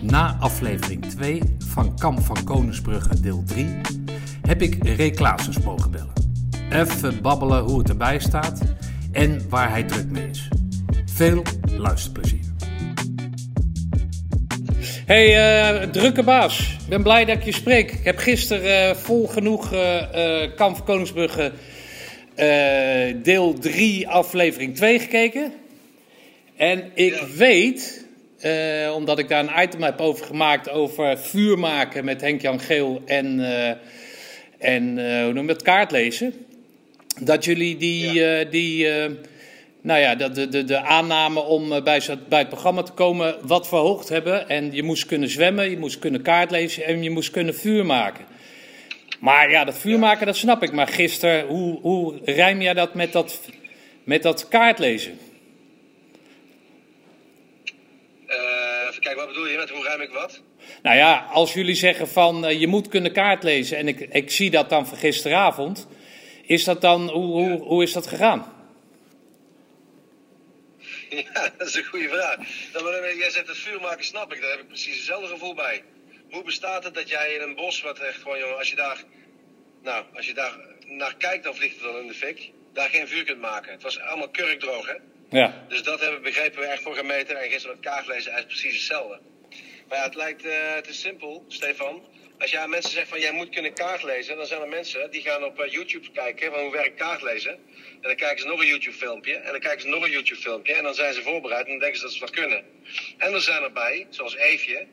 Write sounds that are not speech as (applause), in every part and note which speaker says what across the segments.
Speaker 1: Na aflevering 2 van Kamp van Koningsbrugge deel 3 heb ik Ray Klaasens mogen bellen. Even babbelen hoe het erbij staat en waar hij druk mee is. Veel luisterplezier. Hey, eh, drukke baas. Ik ben blij dat ik je spreek. Ik heb gisteren uh, vol genoeg uh, Kamp van Koningsbrugge deel 3 aflevering 2 gekeken. En ik ja. weet uh, omdat ik daar een item heb over gemaakt over vuur maken met Henk-Jan Geel en, uh, en uh, hoe noem je het, kaartlezen. Dat jullie die, ja. die nou ja, de, de, de aanname om bij, bij het programma te komen wat verhoogd hebben. En je moest kunnen zwemmen, je moest kunnen kaartlezen en je moest kunnen vuur maken. Maar ja, dat vuur maken, dat snap ik. Maar gisteren, hoe, hoe rijm jij dat met dat, met dat kaartlezen?
Speaker 2: Kijken, wat bedoel je met hoe ruim ik wat?
Speaker 1: Nou ja, als jullie zeggen van uh, je moet kunnen kaart lezen en ik, ik zie dat dan van gisteravond, is dat dan, hoe, hoe, hoe is dat gegaan? (laughs)
Speaker 2: Ja, dat is een goede vraag. Dan, jij zegt het vuur maken, snap ik, daar heb ik precies hetzelfde gevoel bij. Hoe bestaat het dat jij in een bos, wat echt gewoon, jongen, als je daar, nou, als je daar naar kijkt, dan vliegt het dan in de fik, daar geen vuur kunt maken. Het was allemaal kurkdroog, hè?
Speaker 1: Ja.
Speaker 2: Dus dat hebben begrepen we echt voor gemeten. En gisteren met kaartlezen is precies hetzelfde. Maar ja, het lijkt, uh, het is simpel, Stefan. Als jij aan mensen zegt van jij moet kunnen kaart lezen, dan zijn er mensen die gaan op uh, YouTube kijken van hoe werkt kaartlezen. En dan kijken ze nog een YouTube filmpje. En dan kijken ze nog een YouTube filmpje. En dan zijn ze voorbereid en dan denken ze dat ze wat kunnen. En er zijn erbij, zoals Eefje,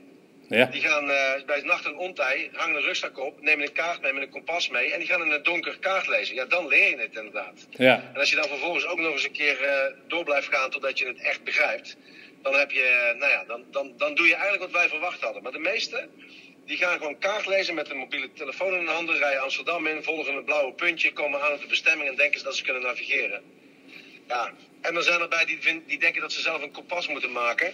Speaker 1: ja.
Speaker 2: Die gaan uh, bij nacht en ontij, hangen een rugzak op, nemen een kaart mee met een kompas mee en die gaan in het donker kaart lezen. Ja, dan leer je het inderdaad.
Speaker 1: Ja.
Speaker 2: En als je dan vervolgens ook nog eens een keer uh, door blijft gaan totdat je het echt begrijpt, dan heb je, nou ja, dan, dan, dan doe je eigenlijk wat wij verwacht hadden. Maar de meesten, die gaan gewoon kaart lezen met een mobiele telefoon in de handen, rijden Amsterdam in, volgen het blauwe puntje, komen aan op de bestemming en denken dat ze kunnen navigeren. Ja, en dan zijn er bij die, die denken dat ze zelf een kompas moeten maken.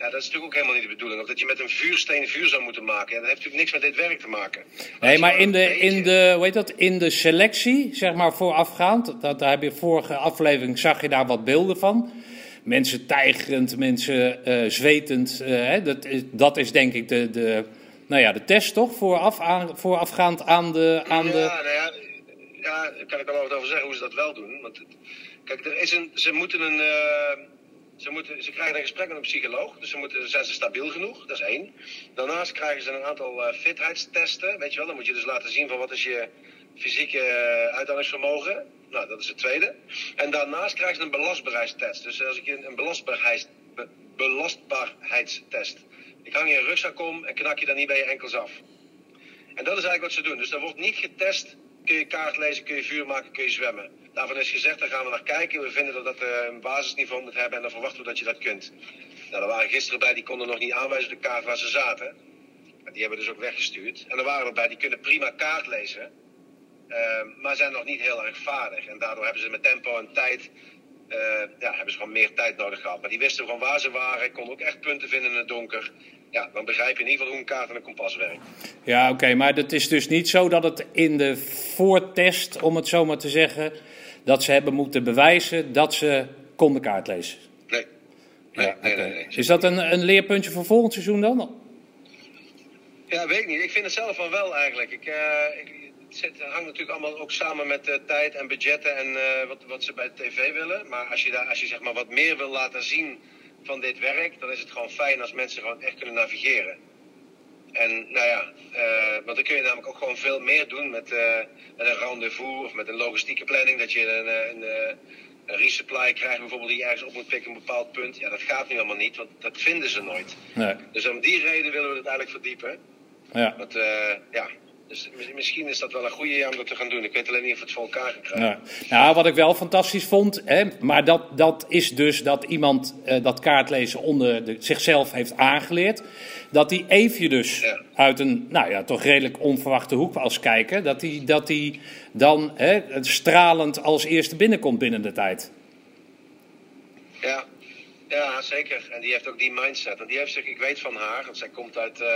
Speaker 2: Ja, dat is natuurlijk ook helemaal niet de bedoeling. Of dat je met een vuursteen vuur zou moeten maken. Ja, dat heeft natuurlijk niks met dit werk te maken.
Speaker 1: Nee, maar in de, in, de, hoe heet dat, in de selectie, zeg maar voorafgaand, dat, daar heb je vorige aflevering, zag je daar wat beelden van. Mensen tijgerend, mensen uh, zwetend. Uh, hè, dat, is, dat is denk ik de, de, nou ja, de test toch, vooraf aan, voorafgaand aan de... Aan
Speaker 2: ja,
Speaker 1: de...
Speaker 2: Nou ja, ja, daar kan ik wel wat over zeggen hoe ze dat wel doen. Want, kijk, er is een, ze moeten een... Uh, ze, moeten, ze krijgen een gesprek met een psycholoog, dus ze moeten, zijn ze stabiel genoeg, dat is één. Daarnaast krijgen ze een aantal uh, fitheidstesten, weet je wel. Dan moet je dus laten zien van wat is je fysieke uh, uithoudingsvermogen. Nou, dat is het tweede. En daarnaast krijgen ze een belastbaarheidstest. Dus als ik een, een belastbaarheids, be, belastbaarheidstest. Ik hang je een rugzak om en knak je dan niet bij je enkels af. En dat is eigenlijk wat ze doen. Dus er wordt niet getest, kun je kaart lezen, kun je vuur maken, kun je zwemmen. Daarvan is gezegd, daar gaan we naar kijken. We vinden dat dat een basisniveau moet hebben en dan verwachten we dat je dat kunt. Nou, er waren gisteren bij, die konden nog niet aanwijzen op de kaart waar ze zaten. Die hebben dus ook weggestuurd. En er waren erbij, die kunnen prima kaart lezen. Uh, maar zijn nog niet heel erg vaardig. En daardoor hebben ze met tempo en tijd, uh, ja, hebben ze gewoon meer tijd nodig gehad. Maar die wisten gewoon waar ze waren, konden ook echt punten vinden in het donker. Ja, dan begrijp je in ieder geval hoe een kaart en een kompas werkt.
Speaker 1: Ja, oké, okay, maar het is dus niet zo dat het in de voortest, om het zo maar te zeggen, dat ze hebben moeten bewijzen dat ze konden kaart lezen.
Speaker 2: Nee. Nee,
Speaker 1: ja,
Speaker 2: nee,
Speaker 1: okay.
Speaker 2: nee,
Speaker 1: Is dat een, een leerpuntje voor volgend seizoen dan?
Speaker 2: Ja, weet ik niet. Ik vind het zelf van wel eigenlijk. Ik, uh, ik, het hangt natuurlijk allemaal ook samen met uh, tijd en budgetten en uh, wat, wat ze bij de tv willen. Maar als je, daar, als je zeg maar wat meer wil laten zien van dit werk, dan is het gewoon fijn als mensen gewoon echt kunnen navigeren. En nou ja, uh, want dan kun je namelijk ook gewoon veel meer doen met, uh, met een rendezvous of met een logistieke planning. Dat je een, een, een resupply krijgt bijvoorbeeld die je ergens op moet pikken op een bepaald punt. Ja, dat gaat nu allemaal niet, want dat vinden ze nooit.
Speaker 1: Nee.
Speaker 2: Dus om die reden willen we het eigenlijk verdiepen.
Speaker 1: Ja.
Speaker 2: Want uh, ja, dus misschien is dat wel een goede om dat te gaan doen. Ik weet alleen niet of het voor elkaar gaat krijgen.
Speaker 1: Ja. Nou, wat ik wel fantastisch vond, hè, maar dat, dat is dus dat iemand uh, dat kaartlezen onder de, zichzelf heeft aangeleerd. Dat die Eefje dus
Speaker 2: ja.
Speaker 1: uit een, nou ja, toch redelijk onverwachte hoek als kijker, dat die, dat die dan hè, stralend als eerste binnenkomt binnen de tijd.
Speaker 2: Ja. ja, zeker. En die heeft ook die mindset. En die heeft zich, ik weet van haar, want zij komt uit... Uh,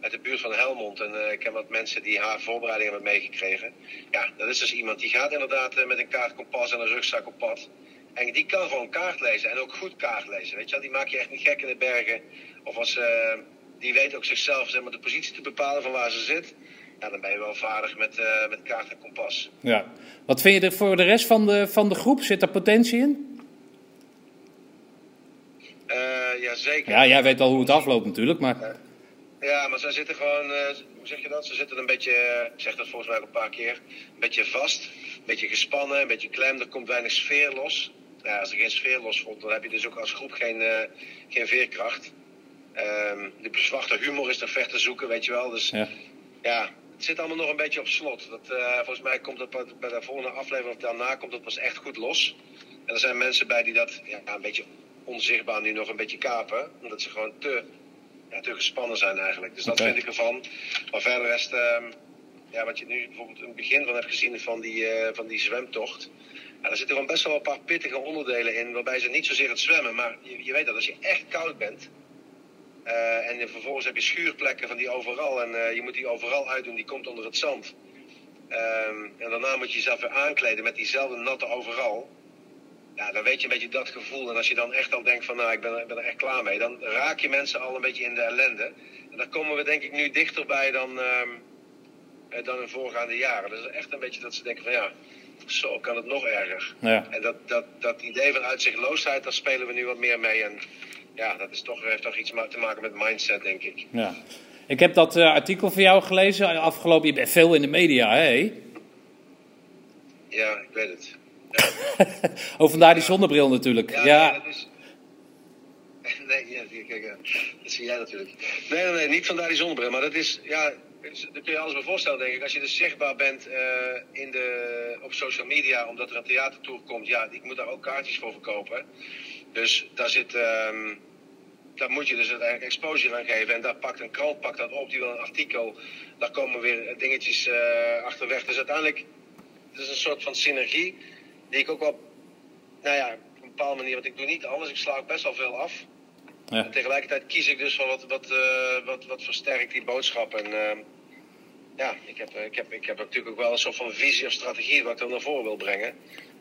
Speaker 2: uit de buurt van Helmond. En uh, ik heb wat mensen die haar voorbereiding hebben meegekregen. Ja, dat is dus iemand die gaat inderdaad uh, met een kaart, kompas en een rugzak op pad. En die kan gewoon kaart lezen en ook goed kaart lezen. Weet je wel? Die maak je echt niet gek in de bergen. Of als, uh, die weet ook zichzelf zeg maar, de positie te bepalen van waar ze zit. Ja, dan ben je wel vaardig met, met kaart en kompas.
Speaker 1: Ja. Wat vind je er voor de rest van de, van de groep? Zit er potentie in?
Speaker 2: Uh, ja, zeker.
Speaker 1: Ja, jij weet al hoe het afloopt natuurlijk, maar...
Speaker 2: Ja, maar ze zitten gewoon, uh, hoe zeg je dat? Ze zitten een beetje, ik zeg dat volgens mij ook een paar keer, een beetje vast, een beetje gespannen, een beetje klem. Er komt weinig sfeer los. Ja, als er geen sfeer los komt, dan heb je dus ook als groep geen, uh, geen veerkracht. Um, de zwarte humor is er ver te zoeken, weet je wel. Dus ja. ja, het zit allemaal nog een beetje op slot. Dat, uh, volgens mij komt dat bij de volgende aflevering of daarna komt dat pas echt goed los. En er zijn mensen bij die dat ja, een beetje onzichtbaar nu nog een beetje kapen. Omdat ze gewoon te, ja, te gespannen zijn eigenlijk. Dus dat vind ik ervan. Maar verder rest, uh, ja, wat je nu bijvoorbeeld in het begin van hebt gezien van die, uh, van die zwemtocht. Ja, er zitten gewoon best wel een paar pittige onderdelen in. Waarbij ze niet zozeer het zwemmen. Maar je, je weet dat als je echt koud bent. Uh, en vervolgens heb je schuurplekken van die overal. En uh, je moet die overal uitdoen, die komt onder het zand. Um, en daarna moet je jezelf weer aankleden met diezelfde natte overal. Ja, dan weet je een beetje dat gevoel. En als je dan echt al denkt van nou, ik ben, ik ben er echt klaar mee. Dan raak je mensen al een beetje in de ellende. En daar komen we denk ik nu dichterbij dan, um, dan in voorgaande jaren. Dus echt een beetje dat ze denken van ja, zo kan het nog erger.
Speaker 1: Ja.
Speaker 2: En dat, dat, dat idee van uitzichtloosheid, daar spelen we nu wat meer mee. En ja, dat is toch, heeft toch iets te maken met mindset, denk ik.
Speaker 1: Ja. Ik heb dat uh, artikel van jou gelezen afgelopen. Je bent veel in de media, hè?
Speaker 2: Ja, ik weet het. (laughs)
Speaker 1: Oh, vandaar die zonnebril natuurlijk.
Speaker 2: Ja,
Speaker 1: ja.
Speaker 2: Nee, dat is... (laughs) Nee, ja, kijk, dat zie jij natuurlijk. Nee, nee, nee, niet vandaar die zonnebril. Maar dat is, ja, daar kun je alles bij voorstellen, denk ik. Als je dus zichtbaar bent uh, in de, op social media, omdat er een theatertour komt, ja, ik moet daar ook kaartjes voor verkopen. Dus daar zit, um, daar moet je dus eigenlijk exposure aan geven. En daar pakt een krant pakt dat op, die wil een artikel. Daar komen weer dingetjes uh, achterweg. Dus uiteindelijk, het is een soort van synergie, die ik ook wel, nou ja, op een bepaalde manier, want ik doe niet alles, ik sla ook best wel veel af.
Speaker 1: Ja.
Speaker 2: En tegelijkertijd kies ik dus van wat, wat, uh, wat, wat versterkt die boodschap. En uh, ja, ik heb, ik, heb, ik heb natuurlijk ook wel een soort van visie of strategie wat ik dan naar voren wil brengen.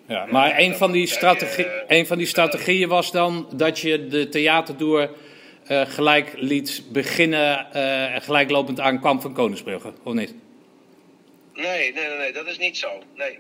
Speaker 1: Ja, maar een van, die strategie, een van die strategieën was dan dat je de theaterdoor gelijk liet beginnen en gelijklopend aankwam van Koningsbrugge, of niet?
Speaker 2: Nee, nee, nee, nee, dat is niet zo. Nee,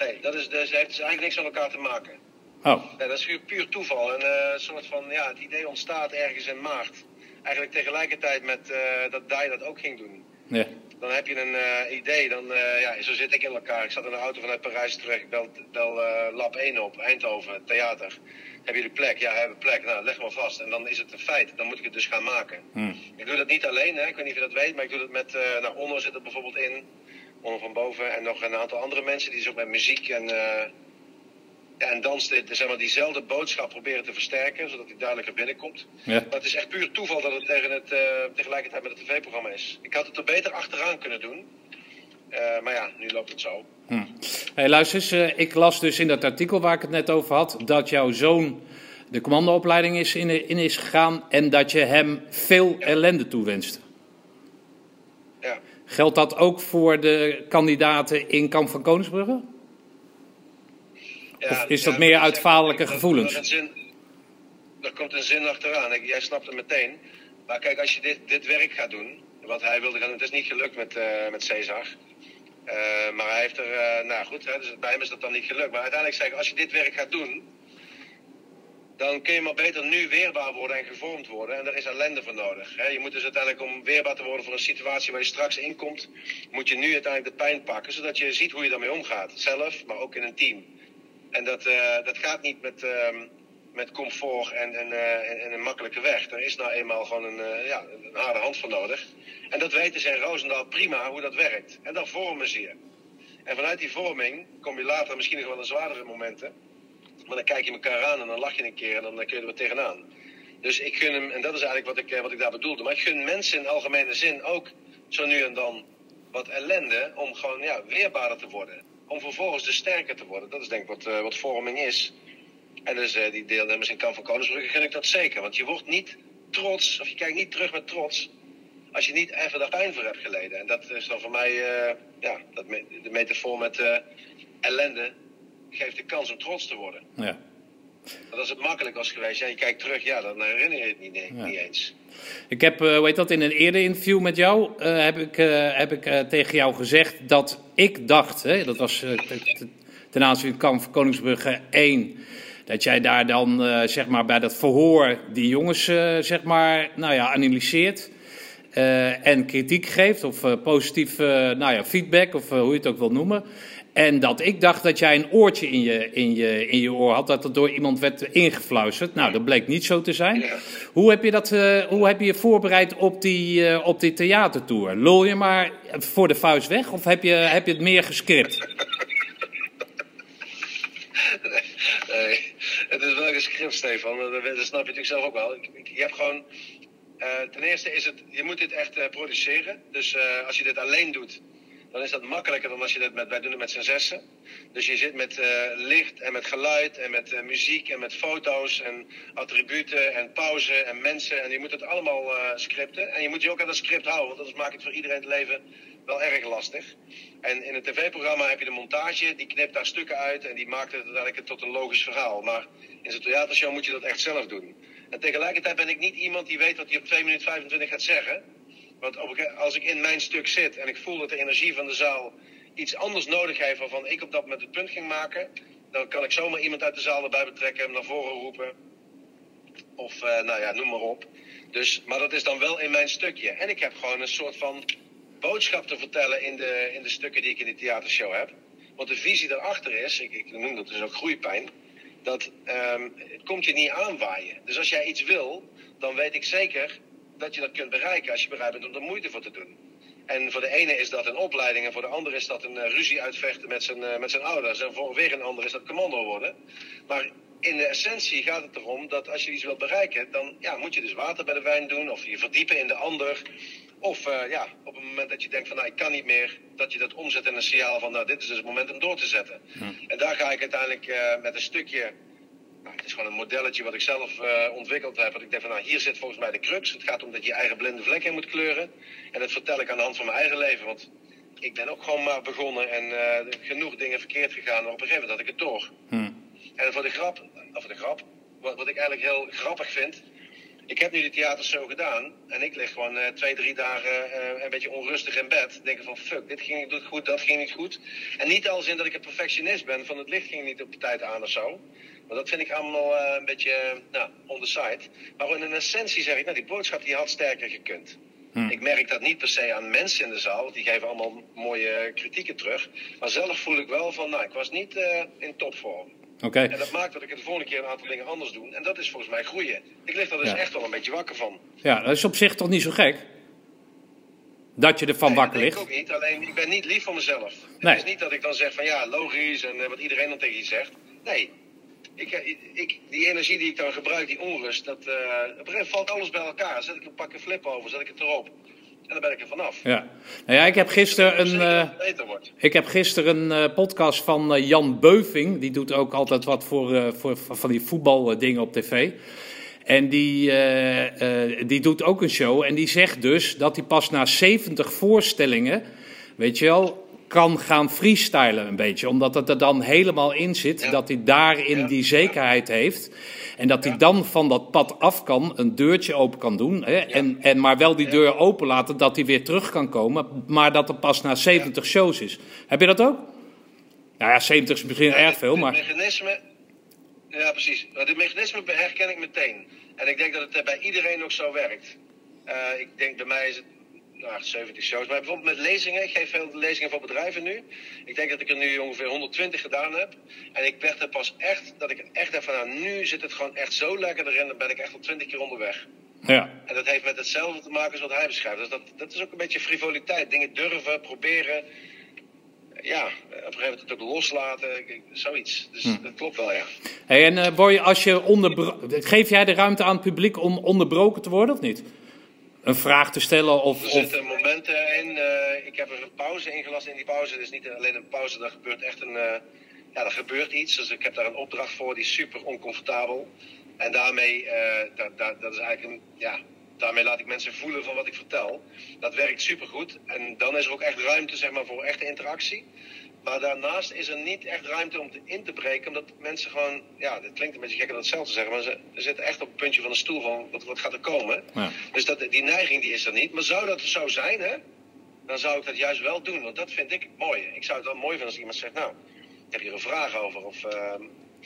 Speaker 2: nee dat, is, dat heeft dus eigenlijk niks met elkaar te maken.
Speaker 1: Oh.
Speaker 2: Nee, dat is puur toeval. En uh, een soort van, ja, het idee ontstaat ergens in maart. Eigenlijk tegelijkertijd met uh, dat Dai dat ook ging doen.
Speaker 1: Ja.
Speaker 2: Dan heb je een uh, idee, dan, ja, zo zit ik in elkaar. Ik zat in de auto vanuit Parijs terug, ik bel, bel Lab 1 op, Eindhoven, theater. Heb je de plek? Ja, we hebben plek. Nou, leg maar vast. En dan is het een feit. Dan moet ik het dus gaan maken.
Speaker 1: Hmm.
Speaker 2: Ik doe dat niet alleen, hè. ik weet niet of je dat weet, maar ik doe dat met, nou, Onno zit er bijvoorbeeld in. Onno van boven. En nog een aantal andere mensen die ook met muziek en... Ja, en dan zeg maar, diezelfde boodschap proberen te versterken, zodat die duidelijker binnenkomt.
Speaker 1: Ja.
Speaker 2: Maar het is echt puur toeval dat het, tegen het uh, tegelijkertijd met het tv-programma is. Ik had het er beter achteraan kunnen doen. Uh, maar ja, nu loopt het zo.
Speaker 1: Hm. Hey, luister eens, uh, ik las dus in dat artikel waar ik het net over had, dat jouw zoon de commandoopleiding is in, in is gegaan en dat je hem veel ja. ellende toewenst.
Speaker 2: Ja.
Speaker 1: Geldt dat ook voor de kandidaten in Kamp van Koningsbrugge?
Speaker 2: Ja,
Speaker 1: of is dat
Speaker 2: ja,
Speaker 1: meer uit vaderlijke gevoelens?
Speaker 2: dat- dat zin- Er komt een zin achteraan. Ik- Jij snapt het meteen. Maar kijk, als je dit, dit werk gaat doen, wat hij wilde gaan doen, het is niet gelukt met, eh met Cesar. Eh, maar hij heeft er, eh, nou goed, hè, dus bij hem is dat dan niet gelukt. Maar uiteindelijk zeg ik, als je dit werk gaat doen, dan kun je maar beter nu weerbaar worden en gevormd worden. En daar is ellende voor nodig. Hè. Je moet dus uiteindelijk, om weerbaar te worden voor een situatie waar je straks in komt, moet je nu uiteindelijk de pijn pakken, zodat je ziet hoe je daarmee omgaat. Zelf, maar ook in een team. En dat, eh, dat gaat niet met, ehm, met comfort en, en, eh, en- en een makkelijke weg. Er is nou eenmaal gewoon een, eh, ja, een harde hand voor nodig. En dat weten ze in Roosendaal prima hoe dat werkt. En dan vormen ze je. En vanuit die vorming kom je later misschien nog wel in zwaardere momenten. Maar dan kijk je elkaar aan en dan lach je een keer en dan kun je er wat tegenaan. Dus ik gun hem, en dat is eigenlijk wat ik, eh, wat ik daar bedoelde. Maar ik gun mensen in algemene zin ook zo nu en dan wat ellende om gewoon ja, weerbaarder te worden. Om vervolgens dus sterker te worden. Dat is denk ik wat, eh, wat vorming is. En dus eh, die deelnemers in Kamp van Koningsbrugge gun ik dat zeker. Want je wordt niet trots, of je kijkt niet terug met trots, als je niet even daar pijn voor hebt geleden. En dat is dan voor mij, ja, dat de metafoor met ellende geeft de kans om trots te worden.
Speaker 1: Ja.
Speaker 2: Want als het makkelijk was geweest, ja, je kijkt terug, ja, dan herinner je het niet, niet eens.
Speaker 1: Ik heb, uh, hoe heet dat, in een eerder interview met jou uh, heb ik, uh, heb ik tegen jou gezegd dat ik dacht, hè, dat was ten aanzien van Koningsbrugge 1, dat jij daar dan zeg maar bij dat verhoor die jongens zeg maar, nou ja, analyseert. en kritiek geeft of positief nou ja, feedback of hoe je het ook wil noemen. En dat ik dacht dat jij een oortje in je, in je, in je oor had, dat het door iemand werd ingefluisterd. Nou, dat bleek niet zo te zijn. Hoe heb je, dat, uh, hoe heb je je voorbereid op die, uh, op die theatertour? Lul je maar voor de vuist weg of heb je, heb je het meer gescript? (laughs)
Speaker 2: Nee, het is wel gescript, Stefan. Dat, dat snap je natuurlijk zelf ook wel. Je hebt gewoon... Uh, ten eerste is het... Je moet dit echt produceren. Dus als je dit alleen doet dan is dat makkelijker dan als je dat met, wij doen het met z'n zessen. Dus je zit met uh, licht en met geluid en met uh, muziek en met foto's en attributen en pauze en mensen. En je moet het allemaal uh, scripten. En je moet je ook aan dat script houden, want anders maakt het voor iedereen het leven wel erg lastig. En in een tv-programma heb je de montage, die knipt daar stukken uit en die maakt het uiteindelijk tot een logisch verhaal. Maar in zo'n theatershow moet je dat echt zelf doen. En tegelijkertijd ben ik niet iemand die weet wat hij op 2 minuten 25 gaat zeggen. Want als ik in mijn stuk zit en ik voel dat de energie van de zaal iets anders nodig heeft waarvan ik op dat moment het punt ging maken, dan kan ik zomaar iemand uit de zaal erbij betrekken, hem naar voren roepen. Of uh, nou ja, noem maar op. Dus, maar dat is dan wel in mijn stukje. En ik heb gewoon een soort van boodschap te vertellen in de, in de stukken die ik in de theatershow heb. Want de visie daarachter is, ik, ik noem dat dus ook groeipijn, dat um, het komt je niet aanwaaien. Dus als jij iets wil, dan weet ik zeker dat je dat kunt bereiken als je bereid bent om er moeite voor te doen. En voor de ene is dat een opleiding en voor de andere is dat een uh, ruzie uitvechten met zijn, uh, met zijn ouders. En voor weer een ander is dat commando worden. Maar in de essentie gaat het erom dat als je iets wilt bereiken, dan ja, moet je dus water bij de wijn doen of je verdiepen in de ander. Of uh, ja, op het moment dat je denkt van nou ik kan niet meer, dat je dat omzet in een signaal van nou dit is dus het moment om door te zetten. Ja. En daar ga ik uiteindelijk met een stukje het is gewoon een modelletje wat ik zelf uh, ontwikkeld heb. Dat ik denk van nou, hier zit volgens mij de crux. Het gaat om dat je je eigen blinde vlek in moet kleuren. En dat vertel ik aan de hand van mijn eigen leven. Want ik ben ook gewoon maar begonnen en uh, genoeg dingen verkeerd gegaan. Maar op een gegeven moment had ik het door. Hmm. En voor de grap, of de grap, wat, wat ik eigenlijk heel grappig vind. Ik heb nu de theatershow gedaan. En ik lig gewoon uh, twee, drie dagen uh, een beetje onrustig in bed. Denken van fuck, dit ging niet goed, dat ging niet goed. En niet als in dat ik een perfectionist ben. Van het licht ging niet op de tijd aan of zo. Maar dat vind ik allemaal uh, een beetje nou, on the side. Maar in essentie zeg ik, nou, die boodschap die had sterker gekund. Hmm. Ik merk dat niet per se aan mensen in de zaal, want die geven allemaal mooie kritieken terug. Maar zelf voel ik wel van, nou, ik was niet uh, in topvorm.
Speaker 1: Okay.
Speaker 2: En dat maakt dat ik het de volgende keer een aantal dingen anders doe. En dat is volgens mij groeien. Ik lig er dus ja. echt wel een beetje wakker van.
Speaker 1: Ja, dat is op zich toch niet zo gek? Dat je ervan
Speaker 2: nee,
Speaker 1: wakker ligt?
Speaker 2: ik ook niet. Alleen, ik ben niet lief voor mezelf. Nee. Het is niet dat ik dan zeg van, ja, logisch en uh, wat iedereen dan tegen je zegt. Nee, ik, eh, ik, die energie die ik dan gebruik, die onrust, dat, uh, op een gegeven moment valt alles bij elkaar. Zet ik een pakje flip over, zet ik het erop. En dan ben ik er vanaf.
Speaker 1: Ja, nou ja, ik heb gisteren een, uh, ik heb gisteren een uh, podcast van uh, Jan Beuving. Die doet ook altijd wat voor, voor van die voetbaldingen op tv. En die, die doet ook een show. En die zegt dus dat hij pas na 70 voorstellingen, weet je wel, kan gaan freestylen een beetje. Omdat het er dan helemaal in zit. Dat hij daarin die zekerheid heeft. En dat hij dan van dat pad af kan, een deurtje open kan doen. Hè, en, en maar wel die deur open laten dat hij weer terug kan komen. Maar dat het pas na 70 shows is. Heb je dat ook? Nou ja, 70 is misschien erg veel, maar...
Speaker 2: mechanisme... Ja, precies. Dit mechanisme herken ik meteen. En ik denk dat het bij iedereen ook zo werkt. Uh, ik denk bij mij is het nou, 70 shows. Maar bijvoorbeeld met lezingen. Ik geef veel lezingen voor bedrijven nu. Ik denk dat ik er nu ongeveer 120 gedaan heb. En ik werd er pas echt, dat ik echt even van, nou, nu zit het gewoon echt zo lekker erin. Dan ben ik echt al 20 keer onderweg.
Speaker 1: Ja.
Speaker 2: En dat heeft met hetzelfde te maken als wat hij beschrijft. Dus dat, dat is ook een beetje frivoliteit. Dingen durven, proberen. Ja, op een gegeven moment het ook loslaten. Zoiets. Dus hm. dat klopt wel, ja.
Speaker 1: Hey, en uh, Boy, als je onderbro- geef jij de ruimte aan het publiek om onderbroken te worden of niet? Een vraag te stellen? Of,
Speaker 2: er zitten momenten in. Uh, ik heb er een pauze ingelast in die pauze. Het is niet alleen een pauze, er gebeurt echt een. Uh, ja, er gebeurt iets. Dus ik heb daar een opdracht voor die is super oncomfortabel. En daarmee, uh, dat, dat, dat is eigenlijk een. Ja, daarmee laat ik mensen voelen van wat ik vertel. Dat werkt super goed. En dan is er ook echt ruimte zeg maar, voor echte interactie. Maar daarnaast is er niet echt ruimte om te in te breken. Omdat mensen gewoon, ja, dat klinkt een beetje gek om dat zelf te zeggen. Maar ze, zitten echt op het puntje van de stoel van wat, wat gaat er komen.
Speaker 1: Ja.
Speaker 2: Dus dat, die neiging die is er niet. Maar zou dat zo zijn, hè? Dan zou ik dat juist wel doen. Want dat vind ik mooi. Ik zou het wel mooi vinden als iemand zegt, nou, ik heb hier een vraag over. Of, ehm,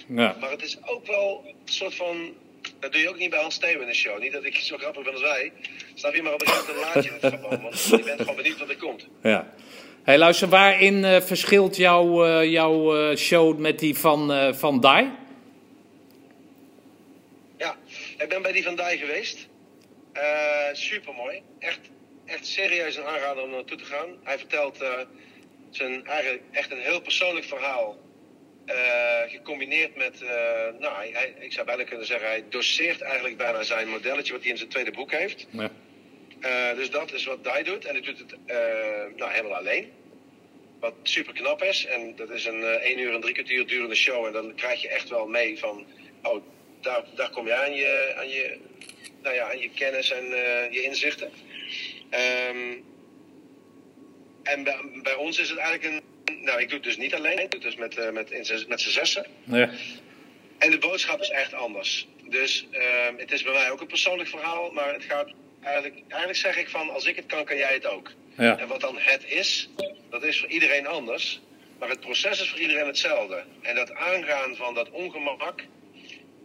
Speaker 1: Ja.
Speaker 2: maar het is ook wel een soort van. Dat doe je ook niet bij Hans Steeuwen in de show. Niet dat ik zo grappig ben als wij. Snap je? Maar op een gegeven moment laat je het gewoon. Want je bent gewoon benieuwd wat er komt.
Speaker 1: Ja. Hey, luister, waarin eh, verschilt jouw, jouw eh, show met die van, van Dai?
Speaker 2: Ja, ik ben bij die Van Dij geweest. Super mooi. Echt, echt serieus een aanrader om naartoe te gaan. Hij vertelt zijn eigenlijk echt een heel persoonlijk verhaal. gecombineerd met, nou, hij, hij- ik zou bijna kunnen zeggen, hij doseert eigenlijk bijna zijn modelletje wat hij in zijn tweede boek heeft.
Speaker 1: Ja.
Speaker 2: Eh, dus dat is wat Dai doet. En hij doet het eh, nou, helemaal alleen. Wat super knap is. En dat is een eh 1 uur en drie kwartier durende show. En dan krijg je echt wel mee van... Oh, daar, daar kom je aan je, aan je, nou ja, aan je kennis en eh, je inzichten. Ehm, en bij, bij ons is het eigenlijk een... Nou, ik doe het dus niet alleen. Ik doe het dus met, eh, met, met z'n zessen.
Speaker 1: Ja.
Speaker 2: En de boodschap is echt anders. Dus ehm, het is bij mij ook een persoonlijk verhaal, maar het gaat eigenlijk, eigenlijk zeg ik van als ik het kan, kan jij het ook.
Speaker 1: Ja.
Speaker 2: En wat dan het is, dat is voor iedereen anders. Maar het proces is voor iedereen hetzelfde. En dat aangaan van dat ongemak,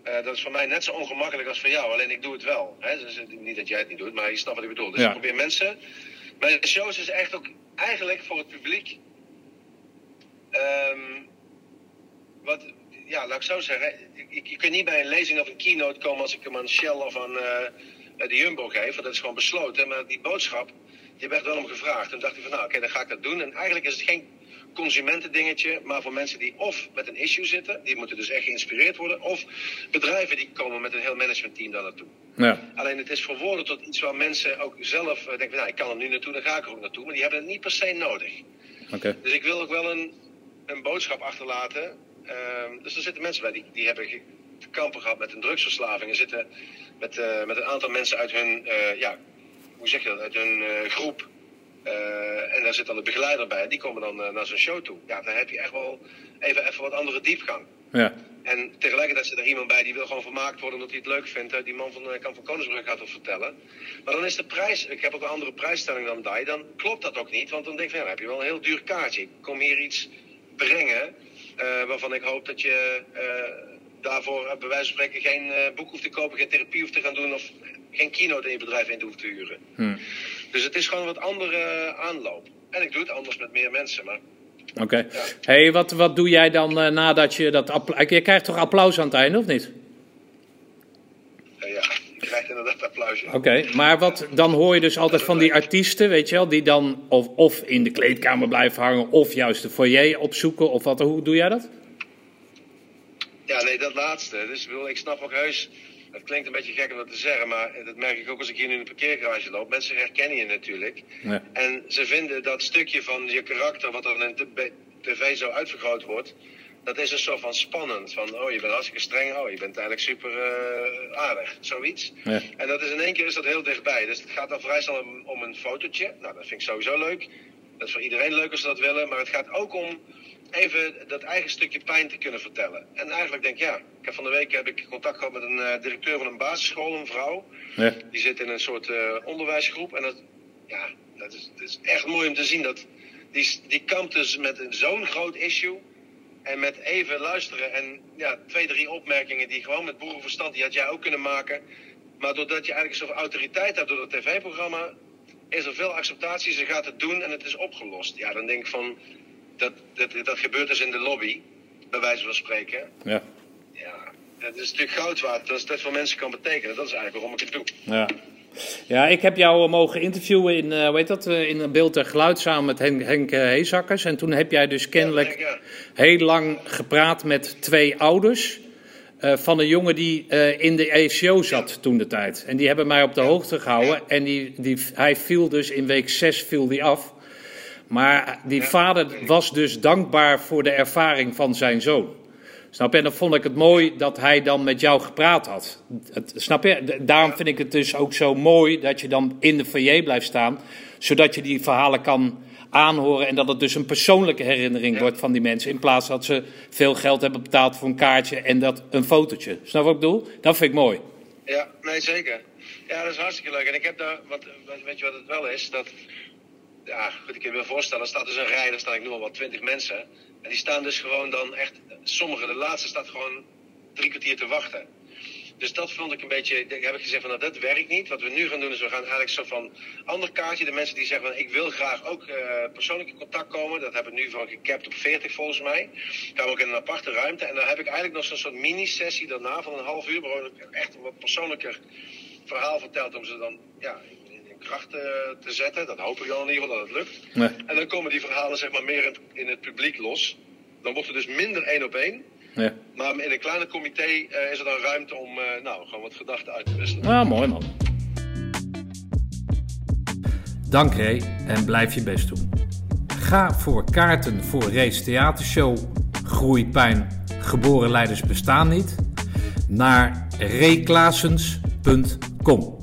Speaker 2: eh, dat is voor mij net zo ongemakkelijk als voor jou. Alleen ik doe het wel. Hè? Dus, niet dat jij het niet doet, maar je snapt wat ik bedoel. Dus
Speaker 1: Ja.
Speaker 2: ik probeer mensen. Mijn shows is echt ook eigenlijk voor het publiek. ehm, wat, ja, laat ik zo zeggen. Je, je kunt niet bij een lezing of een keynote komen als ik hem aan Shell of aan eh, de Jumbo. Want dat is gewoon besloten. Maar die boodschap, die werd wel om gevraagd. Toen dacht ik van nou oké, dan ga ik dat doen. En eigenlijk is het geen consumentendingetje. Maar voor mensen die of met een issue zitten. Die moeten dus echt geïnspireerd worden. Of bedrijven die komen met een heel managementteam daar naartoe.
Speaker 1: Ja.
Speaker 2: Alleen het is verwoorden tot iets waar mensen ook zelf eh, denken van nou ik kan er nu naartoe, dan ga ik er ook naartoe. Maar die hebben het niet per se nodig. Dus ik wil ook wel een, een boodschap achterlaten. Ehm, dus er zitten mensen bij die, die hebben te kampen gehad met een drugsverslaving. Er zitten met, eh, met een aantal mensen uit hun, eh, ja, hoe zeg je dat, uit hun eh, groep. En daar zit dan de begeleider bij. Die komen dan naar zo'n show toe. Ja, dan heb je echt wel even, even wat andere diepgang.
Speaker 1: Ja.
Speaker 2: En tegelijkertijd zit er iemand bij die wil gewoon vermaakt worden omdat hij het leuk vindt. Die man van uh, Kamp van Koningsbrug gaat het vertellen. Maar dan is de prijs, ik heb ook een andere prijsstelling dan Dai, dan klopt dat ook niet. Want dan denk van ja, dan heb je wel een heel duur kaartje. Ik kom hier iets brengen waarvan ik hoop dat je daarvoor eh, bij wijze van spreken geen eh, boek hoeft te kopen, geen therapie hoeft te gaan doen of geen keynote in je bedrijf in te hoeft te huren.
Speaker 1: Hm.
Speaker 2: Dus het is gewoon wat andere aanloop. En ik doe het anders met meer mensen, maar
Speaker 1: Oké. Hey, wat, wat doe jij dan eh, nadat je dat applaus... Je krijgt toch applaus aan het einde, of niet?
Speaker 2: eh, ja, je krijgt inderdaad applaus.
Speaker 1: Oké, maar wat, dan hoor je dus altijd van die artiesten, weet je wel, die dan of, of in de kleedkamer blijven hangen, of juist de foyer opzoeken, of wat. Hoe doe jij dat?
Speaker 2: Ja, nee, dat laatste. Dus ik, bedoel, ik snap ook heus. Het klinkt een beetje gek om dat te zeggen, maar dat merk ik ook als ik hier nu in de parkeergarage loop. Mensen herkennen je natuurlijk.
Speaker 1: Ja.
Speaker 2: En ze vinden dat stukje van je karakter, wat dan in de tv zo uitvergroot wordt, dat is een soort van spannend. Van, oh, je bent hartstikke streng, oh, je bent eigenlijk super eh, aardig, zoiets.
Speaker 1: Ja.
Speaker 2: En dat is in één keer is dat heel dichtbij. Dus het gaat dan vrij snel om, om een fotootje. Nou, dat vind ik sowieso leuk. Dat is voor iedereen leuk als ze dat willen. Maar het gaat ook om even dat eigen stukje pijn te kunnen vertellen. En eigenlijk denk ik, ja, ik heb van de week heb ik contact gehad met een eh, directeur van een basisschool, een vrouw.
Speaker 1: Ja.
Speaker 2: Die zit in een soort eh, onderwijsgroep. En dat, ja, dat is, dat is echt mooi om te zien. Dat, die, die kampt dus met een zo'n groot issue. En met even luisteren en ja, twee, drie opmerkingen die gewoon met boerenverstand, die had jij ook kunnen maken. Maar doordat je eigenlijk zoveel autoriteit hebt door het tv-programma, is er veel acceptatie. Ze gaat het doen en het is opgelost. Ja, dan denk ik van, dat, dat, dat gebeurt dus in de lobby, bij wijze van spreken.
Speaker 1: Ja.
Speaker 2: Ja, het is natuurlijk goud waard. Als dat voor mensen kan betekenen, dat is eigenlijk waarom ik het doe.
Speaker 1: Ja. Ja, ik heb jou eh, mogen interviewen in, eh, hoe heet dat, eh, in beeld en geluid samen met Henk, Henk eh, Heesakkers. En toen heb jij dus kennelijk
Speaker 2: Ja,
Speaker 1: heel lang gepraat met twee ouders eh, van een jongen die eh, in de ECO zat toen de tijd. En die hebben mij op de hoogte gehouden. En die, die, hij viel dus in week 6 viel die af. Maar die vader was dus dankbaar voor de ervaring van zijn zoon. Snap je? En dan vond ik het mooi dat hij dan met jou gepraat had. Het, snap je? Daarom vind ik het dus ook zo mooi dat je dan in de foyer blijft staan. Zodat je die verhalen kan aanhoren. En dat het dus een persoonlijke herinnering
Speaker 2: Ja.
Speaker 1: wordt van die mensen. In plaats dat ze veel geld hebben betaald voor een kaartje en dat een fotootje. Snap je wat ik bedoel? Dat vind ik mooi.
Speaker 2: Ja, nee, zeker. Ja, dat is hartstikke leuk. En ik heb daar, wat- weet je wat het wel is? Dat, ja, goed, ik kan je voorstellen, er staat dus een rij, daar staan ik noem maar wat, twintig mensen. En die staan dus gewoon dan echt, sommige, de laatste staat gewoon drie kwartier te wachten. Dus dat vond ik een beetje, heb ik gezegd van, nou, dat werkt niet. Wat we nu gaan doen is, we gaan eigenlijk zo van, ander kaartje, de mensen die zeggen van, ik wil graag ook eh, persoonlijk in contact komen. Dat hebben we nu van gecapt op 40 volgens mij. Gaan we ook in een aparte ruimte. En dan heb ik eigenlijk nog zo'n soort mini-sessie daarna van een half uur, waar ik echt een wat persoonlijker verhaal verteld om ze dan ja, in, in kracht eh, te zetten. Dat hoop ik dan in ieder geval dat het lukt.
Speaker 1: Nee.
Speaker 2: En dan komen die verhalen zeg maar meer in, in het publiek los. Dan wordt het dus minder één op één.
Speaker 1: Ja.
Speaker 2: Maar in een kleiner comité eh, is er dan ruimte om eh, nou, gewoon wat gedachten uit te wisselen.
Speaker 1: Nou, mooi man. Dank Ray en blijf je best doen. Ga voor kaarten voor Ray's theatershow Groeipijn Geboren Leiders Bestaan Niet naar rayklaasens.com.